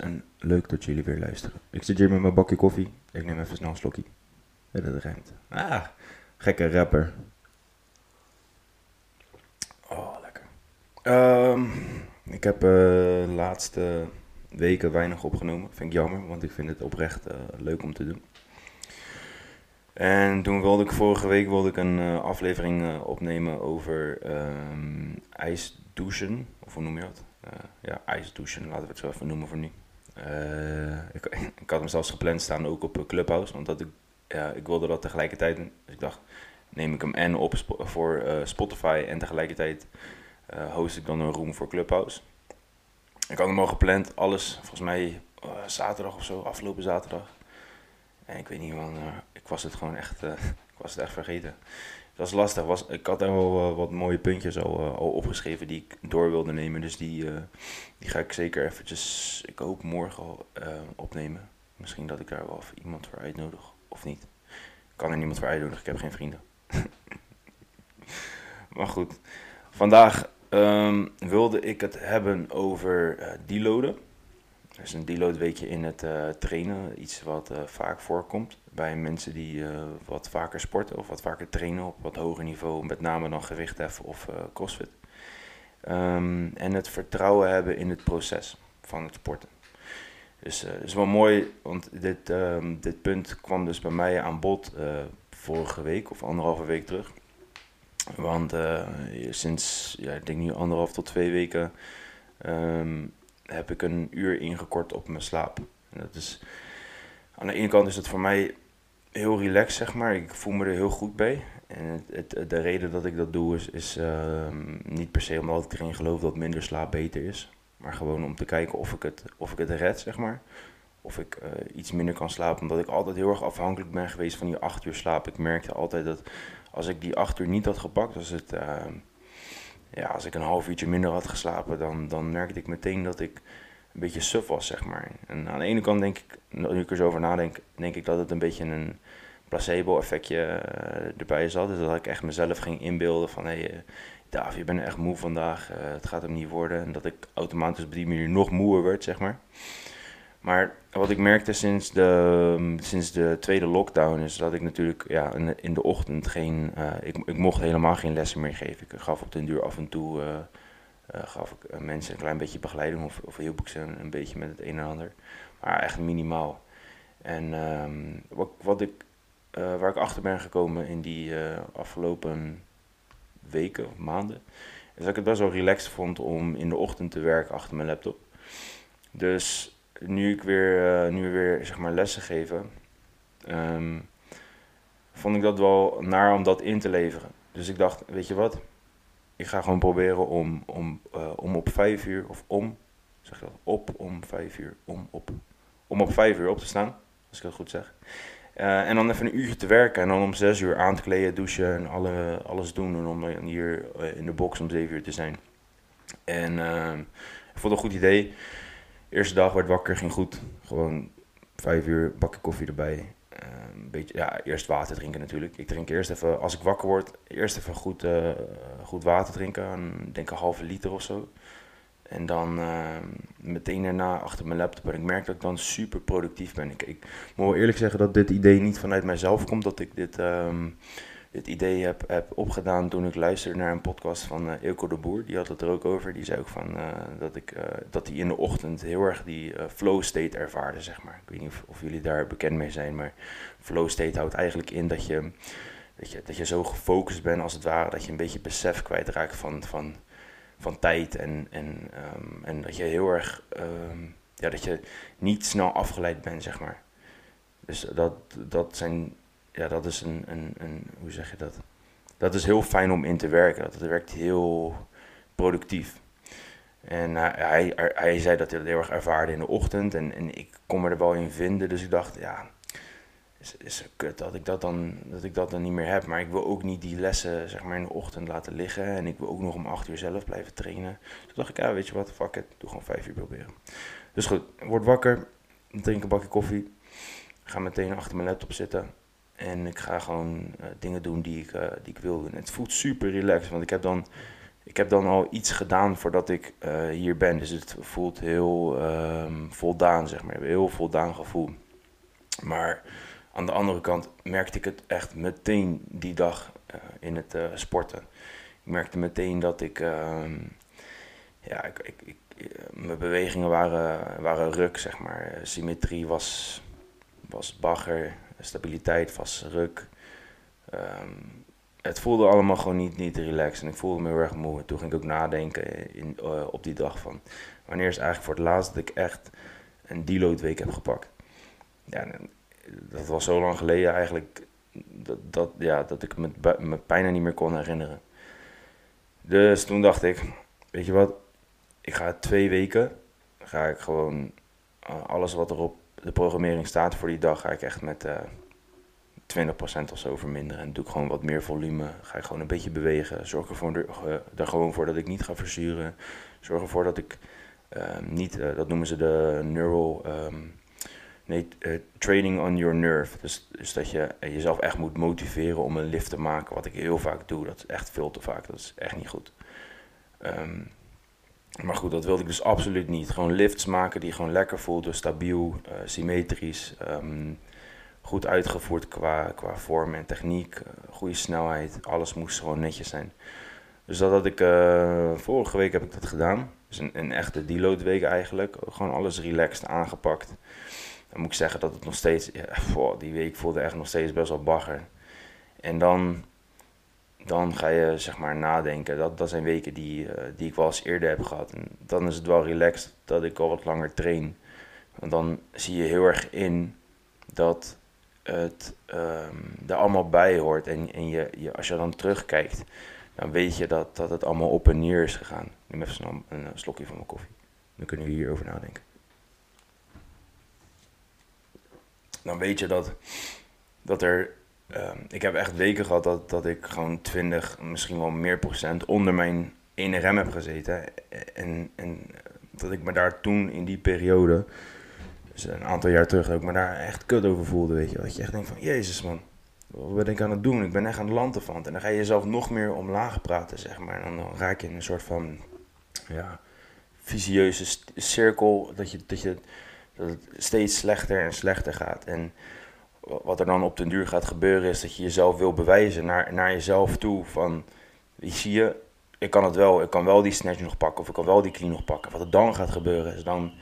en leuk dat jullie weer luisteren. Ik zit hier met mijn bakje koffie. Ik neem even snel een slokje. Ja, dat rijmt. Ah, gekke rapper. Oh, lekker. Ehm, ik heb eh, de laatste weken weinig opgenomen. Vind ik jammer, want ik vind het oprecht eh, leuk om te doen. En toen wilde ik vorige week wilde ik een eh, aflevering opnemen over ehm, ijsdouchen. Of hoe noem je dat? Eh, ja, ijsdouchen, laten we het zo even noemen voor nu. Eh, ik, ik had hem zelfs gepland staan ook op Clubhouse, omdat ik, ja, ik wilde dat tegelijkertijd. Dus ik dacht, neem ik hem en op voor eh, Spotify en tegelijkertijd host ik dan een room voor Clubhouse. Ik had hem al gepland, alles volgens mij zaterdag of zo, afgelopen zaterdag. En ik weet niet man, ik was het gewoon echt, was het echt vergeten. Het was lastig, was, ik had er wel eh, wat mooie puntjes al, eh, al opgeschreven die ik door wilde nemen. Dus die, eh, die ga ik zeker eventjes, ik hoop morgen opnemen. Misschien dat ik daar wel iemand voor uitnodig, of niet. Ik kan er niemand voor uitnodigen, ik heb geen vrienden. maar goed, vandaag ehm, wilde ik het hebben over deloaden. Er is een deload weekje in het eh, trainen, iets wat eh, vaak voorkomt bij mensen die eh, wat vaker sporten of wat vaker trainen op wat hoger niveau, met name dan gewichtheffen of crossfit. Ehm, en het vertrouwen hebben in het proces van het sporten. Dus het is wel mooi, want dit, ehm, dit punt kwam dus bij mij aan bod vorige week of anderhalve week terug. Want sinds, ja, ik denk nu anderhalf tot twee weken, ehm, heb ik een uur ingekort op mijn slaap. En dat is, aan de ene kant is het voor mij heel relaxed, zeg maar. Ik voel me er heel goed bij. En het, de reden dat ik dat doe is, is ehm, niet per se omdat ik erin geloof dat minder slaap beter is. Maar gewoon om te kijken of ik het, of ik het red, zeg maar. Of ik eh, iets minder kan slapen. Omdat ik altijd heel erg afhankelijk ben geweest van die acht uur slaap. Ik merkte altijd dat als ik die acht uur niet had gepakt, als, het, ehm, ja, als ik een half uurtje minder had geslapen, dan, dan merkte ik meteen dat ik een beetje suf was, zeg maar. En aan de ene kant denk ik, nu ik er zo over nadenk, denk ik dat het een beetje een placebo-effectje eh, erbij zat. Dus dat ik echt mezelf ging inbeelden van, hé, hey, David, je bent echt moe vandaag, eh, het gaat hem niet worden. En dat ik automatisch op die manier nog moeer werd, zeg maar. Maar wat ik merkte sinds de, sinds de tweede lockdown is dat ik natuurlijk ja, in, de- ochtend geen... eh, ik, ik mocht helemaal geen lessen meer geven. Ik gaf op den duur af en toe... eh, eh, gaf ik mensen een klein beetje begeleiding of, of ik ze een, beetje met het een en ander. Maar echt minimaal. En ehm, wat, wat ik, waar ik achter ben gekomen in die afgelopen weken of maanden, is dat ik het best wel relaxed vond om in de ochtend te werken achter mijn laptop. Dus nu ik weer, eh, nu we weer zeg maar, lessen geven, ehm, vond ik dat wel naar om dat in te leveren. Dus ik dacht, weet je wat, ik ga gewoon proberen om, om, eh, om op vijf uur, of om, zeg je dat, op om vijf uur, om op, om op vijf uur op te staan, als ik dat goed zeg. Eh, en dan even een uurtje te werken en dan om zes uur aan te kleden, douchen en alle, alles doen. En om hier in de box om zeven uur te zijn. En eh, ik vond het een goed idee. Eerste dag werd wakker, ging goed. Gewoon vijf uur, bakje koffie erbij. Eh, een beetje, ja, eerst water drinken natuurlijk. Ik drink eerst even, als ik wakker word, eerst even goed, eh, goed water drinken. Ik denk een halve liter of zo. En dan eh, meteen daarna achter mijn laptop. En ik merk dat ik dan super productief ben. Ik, ik moet wel eerlijk zeggen dat dit idee niet vanuit mijzelf komt. Dat ik dit, ehm, dit idee heb, heb opgedaan toen ik luisterde naar een podcast van eh Eelco de Boer. Die had het er ook over. Die zei ook van, eh, dat hij in de ochtend heel erg die flow state ervaarde, zeg maar. Ik weet niet of, of jullie daar bekend mee zijn, maar flow state houdt eigenlijk in dat je, dat je, dat je zo gefocust bent als het ware. Dat je een beetje besef kwijtraakt van... van van tijd en, en, ehm, en dat je heel erg, ehm, ja, dat je niet snel afgeleid bent, zeg maar. Dus dat, dat zijn, ja, dat is een, een, een, hoe zeg je dat? Dat is heel fijn om in te werken. Dat, werkt heel productief. En eh, hij, hij, hij zei dat hij dat heel erg ervaarde in de ochtend en, en ik kon me er wel in vinden. Dus ik dacht, ja, is, is kut dat ik dat, dan, dat ik dat dan niet meer heb. Maar ik wil ook niet die lessen zeg maar, in de ochtend laten liggen. En ik wil ook nog om acht uur zelf blijven trainen. Toen dacht ik, ja, weet je wat, fuck it. Doe gewoon vijf uur proberen. Dus goed, word wakker. Drink een bakje koffie. Ga meteen achter mijn laptop zitten. En ik ga gewoon eh, dingen doen die ik, eh, die ik wil doen. Het voelt super relaxed, want ik heb dan... ik heb dan al iets gedaan voordat ik eh, hier ben. Dus het voelt heel ehm, voldaan, zeg maar. Heel voldaan gevoel. Maar aan de andere kant merkte ik het echt meteen die dag in het sporten. Ik merkte meteen dat ik, ehm, ja, ik, ik, ik, mijn bewegingen waren, waren ruk, zeg maar. Symmetrie was, was bagger, stabiliteit was ruk. Um, het voelde allemaal gewoon niet, niet relaxed. En ik voelde me heel erg moe. En toen ging ik ook nadenken in, uh, op die dag van... Wanneer is eigenlijk voor het laatst dat ik echt een deload week heb gepakt? Ja, dat was zo lang geleden eigenlijk... Dat, dat, ja, dat ik me, me bijna niet meer kon herinneren. Dus toen dacht ik... Weet je wat? Ik ga twee weken... Ga ik gewoon... Uh, alles wat er op de programmering staat voor die dag... Ga ik echt met... Uh, 20% of zo verminderen. En doe ik gewoon wat meer volume. Ga ik gewoon een beetje bewegen. Zorg ervoor, uh, er gewoon voor dat ik niet ga verzuren. Zorg ervoor dat ik uh, niet, uh, dat noemen ze de neural, um, nee, training on your nerve. Dus, dus dat je jezelf echt moet motiveren om een lift te maken. Wat ik heel vaak doe. Dat is echt veel te vaak. Dat is echt niet goed. Um, maar goed, dat wilde ik dus absoluut niet. Gewoon lifts maken die gewoon lekker voelden, stabiel, symmetrisch. Um, goed uitgevoerd qua, qua vorm en techniek, uh, goede snelheid, alles moest gewoon netjes zijn. Dus dat had ik, uh, vorige week heb ik dat gedaan. Dus een, een echte deload week eigenlijk, gewoon alles relaxed aangepakt. Dan moet ik zeggen dat het nog steeds, ja, die week voelde echt nog steeds best wel bagger. En dan, dan ga je zeg maar nadenken, dat, dat zijn weken die, uh, die ik wel eens eerder heb gehad. En dan is het wel relaxed dat ik al wat langer train. Want dan zie je heel erg in dat het um, er allemaal bij hoort. En, en je, je, als je dan terugkijkt, dan weet je dat, dat het allemaal op en neer is gegaan. Ik neem even een, een, een slokje van mijn koffie. Dan kunnen we hierover nadenken. Dan weet je dat, dat er. Um, ik heb echt weken gehad dat, dat ik gewoon 20, misschien wel meer procent onder mijn ene rem heb gezeten. En, en dat ik me daar toen in die periode dus een aantal jaar terug dat ik me daar echt kut over voelde, weet je. Dat je echt denkt van, jezus man, wat ben ik aan het doen? Ik ben echt aan het landen van. En dan ga je jezelf nog meer omlaag praten, zeg maar. En dan raak je in een soort van, ja, visieuze cirkel. Dat, je, dat, je, dat het steeds slechter en slechter gaat. En wat er dan op den duur gaat gebeuren is dat je jezelf wil bewijzen naar, naar jezelf toe. Van, zie je, ik kan het wel. Ik kan wel die snatch nog pakken of ik kan wel die clean nog pakken. Wat er dan gaat gebeuren is dan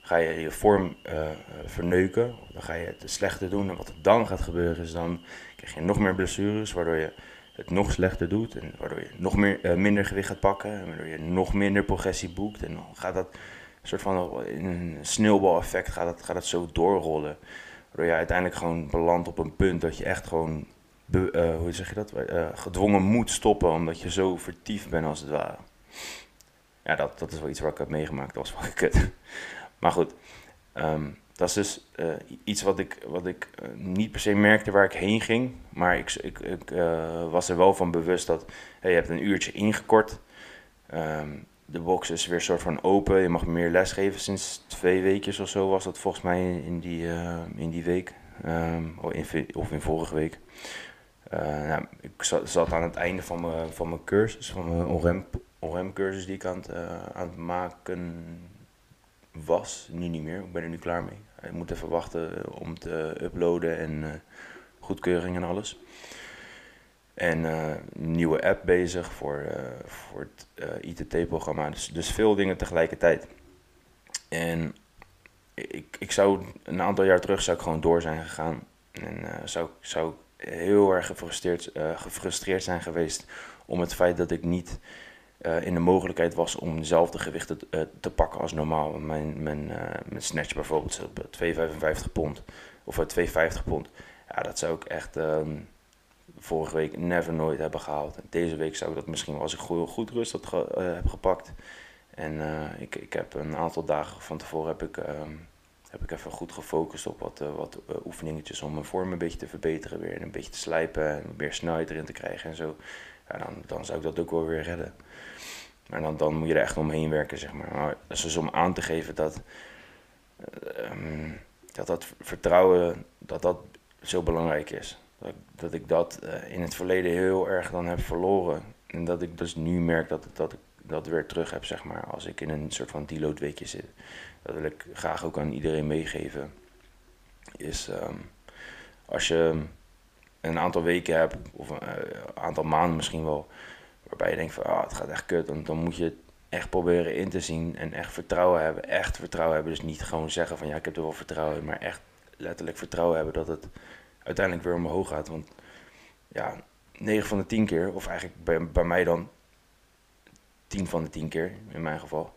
ga je je vorm uh, verneuken. Dan ga je het slechter doen. En wat er dan gaat gebeuren is dan krijg je nog meer blessures, waardoor je het nog slechter doet. En waardoor je nog meer, uh, minder gewicht gaat pakken. En waardoor je nog minder progressie boekt. En dan gaat dat een soort van in een sneeuwbaleffect gaat dat, gaat dat zo doorrollen. Waardoor je uiteindelijk gewoon belandt op een punt dat je echt gewoon, be, uh, hoe zeg je dat, gedwongen moet stoppen. Omdat je zo vertiefd bent als het ware. Ja, dat, dat is wel iets waar ik heb meegemaakt. Dat was wel kut. Maar goed, um, dat is dus uh, iets wat ik, wat ik niet per se merkte waar ik heen ging. Maar ik, ik, ik was er wel van bewust dat hey, je hebt een uurtje ingekort. Um, de box is weer soort van open. Je mag meer lesgeven sinds twee weken of zo was dat volgens mij in die, in die week. Um, of, in, of in vorige week. nou, ik zat, aan het einde van mijn, van mijn cursus, van mijn ORM, ORM cursus die ik aan het, aan het maken was, nu niet meer. Ik ben er nu klaar mee. Ik moet even wachten om te uploaden en goedkeuring en alles. En een nieuwe app bezig voor, uh, voor het ITT-programma. Dus, dus veel dingen tegelijkertijd. En ik, ik zou een aantal jaar terug zou ik gewoon door zijn gegaan. En zou, zou ik heel erg gefrustreerd, gefrustreerd zijn geweest om het feit dat ik niet in de mogelijkheid was om dezelfde gewichten te pakken als normaal. Mijn, mijn, mijn snatch bijvoorbeeld op 2,55 pond of 2,50 pond. Ja, dat zou ik echt um, vorige week never nooit hebben gehaald. Deze week zou ik dat misschien wel als ik goed, goed rust had ge, heb gepakt. En ik, ik heb een aantal dagen van tevoren heb ik, um, heb ik even goed gefocust op wat, wat oefeningetjes om mijn vorm een beetje te verbeteren. Weer een beetje te slijpen en meer snelheid erin te krijgen en zo. Dan, dan zou ik dat ook wel weer redden. Maar dan, dan moet je er echt omheen werken, zeg maar. maar dat is dus om aan te geven dat, um, dat dat vertrouwen, dat dat zo belangrijk is. Dat, ik dat uh, in het verleden heel erg dan heb verloren. En dat ik dus nu merk dat, dat ik dat weer terug heb, zeg maar, als ik in een soort van deload weekje zit. Dat wil ik graag ook aan iedereen meegeven. Is ehm, als je een aantal weken hebt, of een eh, aantal maanden misschien wel, waarbij je denkt van ah, het gaat echt kut, dan, dan moet je het echt proberen in te zien en echt vertrouwen hebben. Echt vertrouwen hebben. Dus niet gewoon zeggen van ja, ik heb er wel vertrouwen in, maar echt letterlijk vertrouwen hebben dat het uiteindelijk weer omhoog gaat. Want ja, 9 van de 10 keer, of eigenlijk bij, bij mij dan 10 van de 10 keer in mijn geval,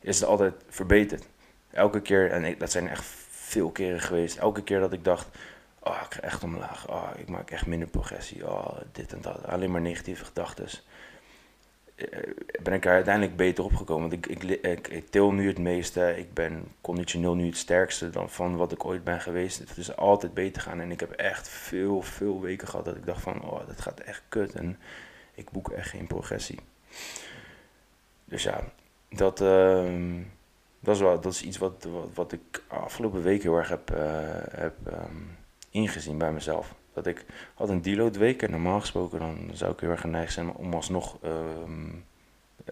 is het altijd verbeterd. Elke keer, en dat zijn echt veel keren geweest, elke keer dat ik dacht, oh, ik ga echt omlaag, oh, ik maak echt minder progressie, oh, dit en dat, alleen maar negatieve gedachten. Eh, ben ik er uiteindelijk beter opgekomen. Want ik, ik, ik, til nu het meeste. Ik ben conditioneel nu het sterkste dan van wat ik ooit ben geweest. Het is altijd beter gaan. En ik heb echt veel, veel weken gehad dat ik dacht van, oh, dat gaat echt kut. En ik boek echt geen progressie. Dus ja, dat, uh, dat, is, wel, dat is iets wat, wat, wat ik afgelopen weken heel erg heb, uh, heb um, ingezien bij mezelf. Dat ik had een deload week en normaal gesproken dan zou ik heel erg geneigd zijn om alsnog uh,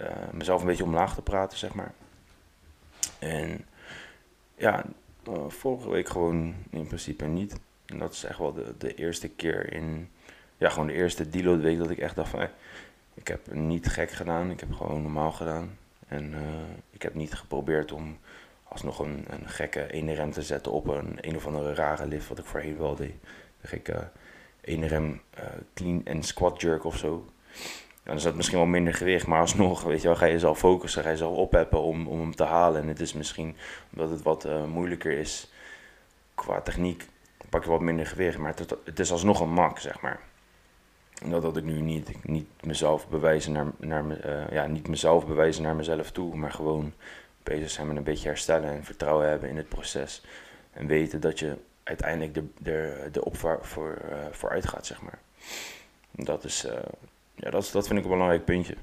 uh, mezelf een beetje omlaag te praten, zeg maar. En ja, uh, vorige week gewoon in principe niet. En dat is echt wel de, de eerste keer in, ja, gewoon de eerste deload week dat ik echt dacht van, ik heb niet gek gedaan, ik heb gewoon normaal gedaan. En ik heb niet geprobeerd om alsnog een, een gekke ene rem te zetten op een een of andere rare lift wat ik voorheen wel deed ik uh, één rem uh, clean en squat jerk of zo. Dan is dat misschien wel minder gewicht, maar alsnog, weet je wel, ga je zelf focussen, ga je zelf opheppen om, om hem te halen. En het is misschien, omdat het wat uh, moeilijker is qua techniek, pak je wat minder gewicht, maar het, is alsnog een mak, zeg maar. En dat ik nu niet, niet mezelf bewijzen naar, naar uh, ja, niet mezelf bewijzen naar mezelf toe, maar gewoon bezig zijn met een beetje herstellen en vertrouwen hebben in het proces. En weten dat je uiteindelijk de, de, de opvaar voor, uh, vooruit gaat, zeg maar. Dat, is, uh, ja, dat, dat vind ik een belangrijk puntje.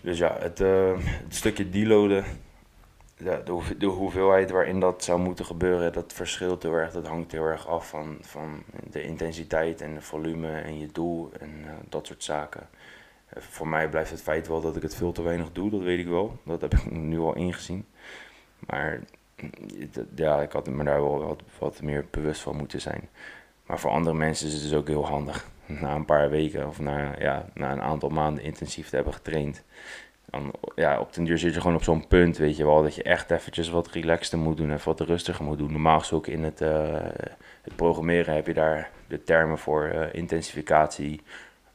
Dus ja, het, uh, het stukje deloaden, de, de, de, hoeveelheid waarin dat zou moeten gebeuren, dat verschilt heel erg. Dat hangt heel erg af van, van de intensiteit en de volume en je doel en dat soort zaken. voor mij blijft het feit wel dat ik het veel te weinig doe, dat weet ik wel. Dat heb ik nu al ingezien. Maar ja, ik had me daar wel wat, wat meer bewust van moeten zijn. Maar voor andere mensen is het dus ook heel handig. Na een paar weken of na, ja, na een aantal maanden intensief te hebben getraind. Dan, ja, op den duur zit je gewoon op zo'n punt, weet je wel, dat je echt eventjes wat relaxter moet doen, en wat rustiger moet doen. Normaal gesproken in het, uh, het programmeren heb je daar de termen voor uh, intensificatie,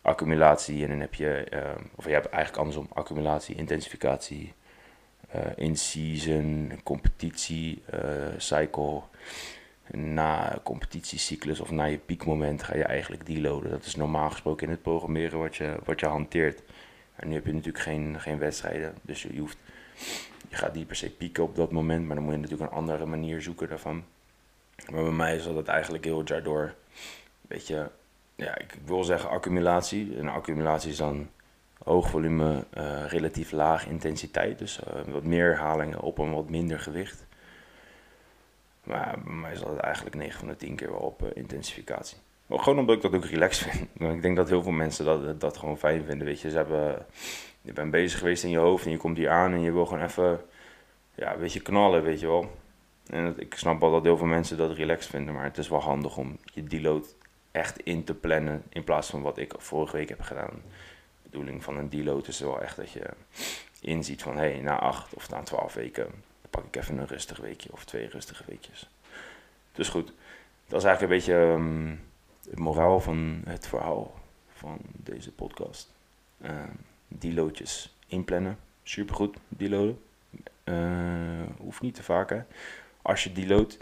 accumulatie en dan heb je, uh, of je hebt eigenlijk andersom, accumulatie, intensificatie, in-season, competitie, uh, cycle. Na competitiecyclus of na je piekmoment ga je eigenlijk deloaden. Dat is normaal gesproken in het programmeren wat je, wat je hanteert. En nu heb je natuurlijk geen, geen wedstrijden, dus je, hoeft, je gaat niet per se pieken op dat moment, maar dan moet je natuurlijk een andere manier zoeken daarvan. Maar bij mij is dat eigenlijk heel het jaar door een beetje, ja, ik wil zeggen accumulatie. En accumulatie is dan hoog volume, uh, relatief laag intensiteit. Dus uh, wat meer herhalingen op een wat minder gewicht. Maar bij mij zal het eigenlijk 9 van de 10 keer wel op uh, intensificatie. Maar gewoon omdat ik dat ook relaxed vind. ik denk dat heel veel mensen dat, dat gewoon fijn vinden. Weet je, ze hebben, je bent bezig geweest in je hoofd en je komt hier aan en je wil gewoon even ja, een beetje knallen, weet je wel. En dat, ik snap wel dat heel veel mensen dat relaxed vinden, maar het is wel handig om je deload echt in te plannen in plaats van wat ik vorige week heb gedaan bedoeling van een deload is wel echt dat je inziet van hé, hey, na acht of na twaalf weken pak ik even een rustig weekje of twee rustige weekjes. Dus goed, dat is eigenlijk een beetje um, het moraal van het verhaal van deze podcast. Uh, deloadjes inplannen, supergoed, deloaden. Uh, hoeft niet te vaak hè. Als je deloadt,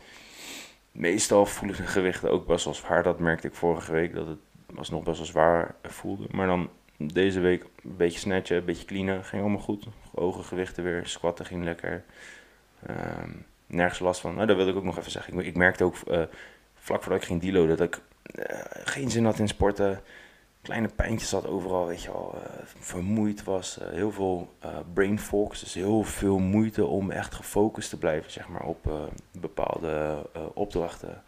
meestal voelen de gewichten ook best wel zwaar. Dat merkte ik vorige week, dat het was nog best wel zwaar voelde. Maar dan deze week een beetje snatchen, een beetje cleanen. Ging allemaal goed. Hoge gewichten weer. Squatten ging lekker. Um, nergens last van. Nou, dat wil ik ook nog even zeggen. Ik, ik merkte ook uh, vlak voordat ik ging deloaden dat ik uh, geen zin had in sporten. Kleine pijntjes had overal, weet je wel. Uh, vermoeid was. heel veel brain fogs. Dus heel veel moeite om echt gefocust te blijven, zeg maar, op bepaalde opdrachten.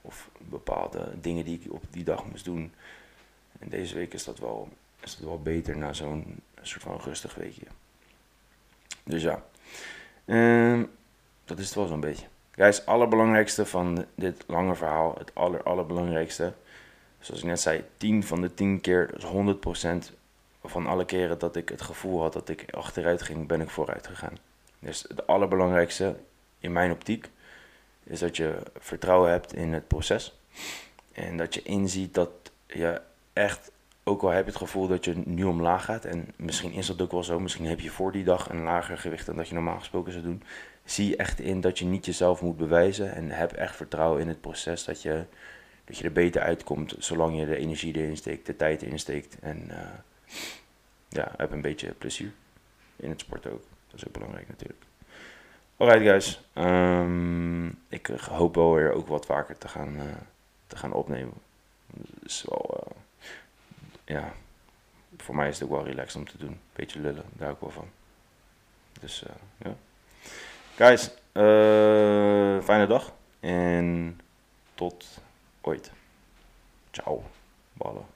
Of bepaalde dingen die ik op die dag moest doen. En deze week is dat wel is het wel beter na zo'n soort van rustig weekje. Dus ja, um, dat is het wel zo'n beetje. Guys, het allerbelangrijkste van dit lange verhaal, het aller, allerbelangrijkste, zoals ik net zei, 10 van de 10 keer, dus 100% van alle keren dat ik het gevoel had dat ik achteruit ging, ben ik vooruit gegaan. Dus het allerbelangrijkste in mijn optiek is dat je vertrouwen hebt in het proces. En dat je inziet dat je echt, ook al heb je het gevoel dat je nu omlaag gaat, en misschien is dat ook wel zo, misschien heb je voor die dag een lager gewicht dan dat je normaal gesproken zou doen. Zie echt in dat je niet jezelf moet bewijzen en heb echt vertrouwen in het proces dat je, dat je er beter uitkomt zolang je de energie erin steekt, de tijd erin steekt. En uh, ja, heb een beetje plezier in het sport ook. Dat is ook belangrijk natuurlijk. Alright guys, um, ik hoop wel weer ook wat vaker te gaan, uh, te gaan opnemen. Ja, voor mij is het ook wel relaxed om te doen. Beetje lullen, daar ik wel van. Dus uh, ja. Guys, fijne dag en tot ooit. Ciao, ballen.